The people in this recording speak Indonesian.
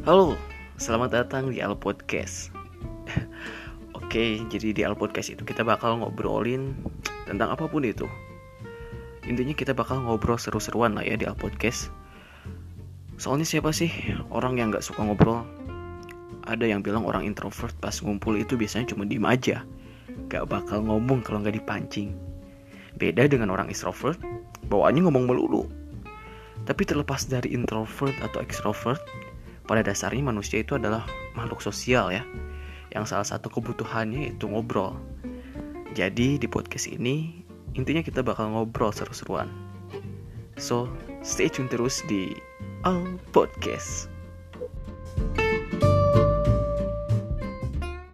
Halo, selamat datang di Al Podcast. Oke, jadi di Al Podcast itu kita bakal ngobrolin tentang apa pun itu. Intinya kita bakal ngobrol seru-seruan lah ya di Al Podcast. Soalnya siapa sih orang yang nggak suka ngobrol? Ada yang bilang orang introvert pas ngumpul itu biasanya cuma diem aja, gak bakal ngomong kalau nggak dipancing. Beda dengan orang extrovert, bawaannya ngomong melulu. Tapi terlepas dari introvert atau extrovert, pada dasarnya manusia itu adalah makhluk sosial ya yang salah satu kebutuhannya itu ngobrol. Jadi di podcast ini intinya kita bakal ngobrol seru-seruan. So stay tune terus di Al Podcast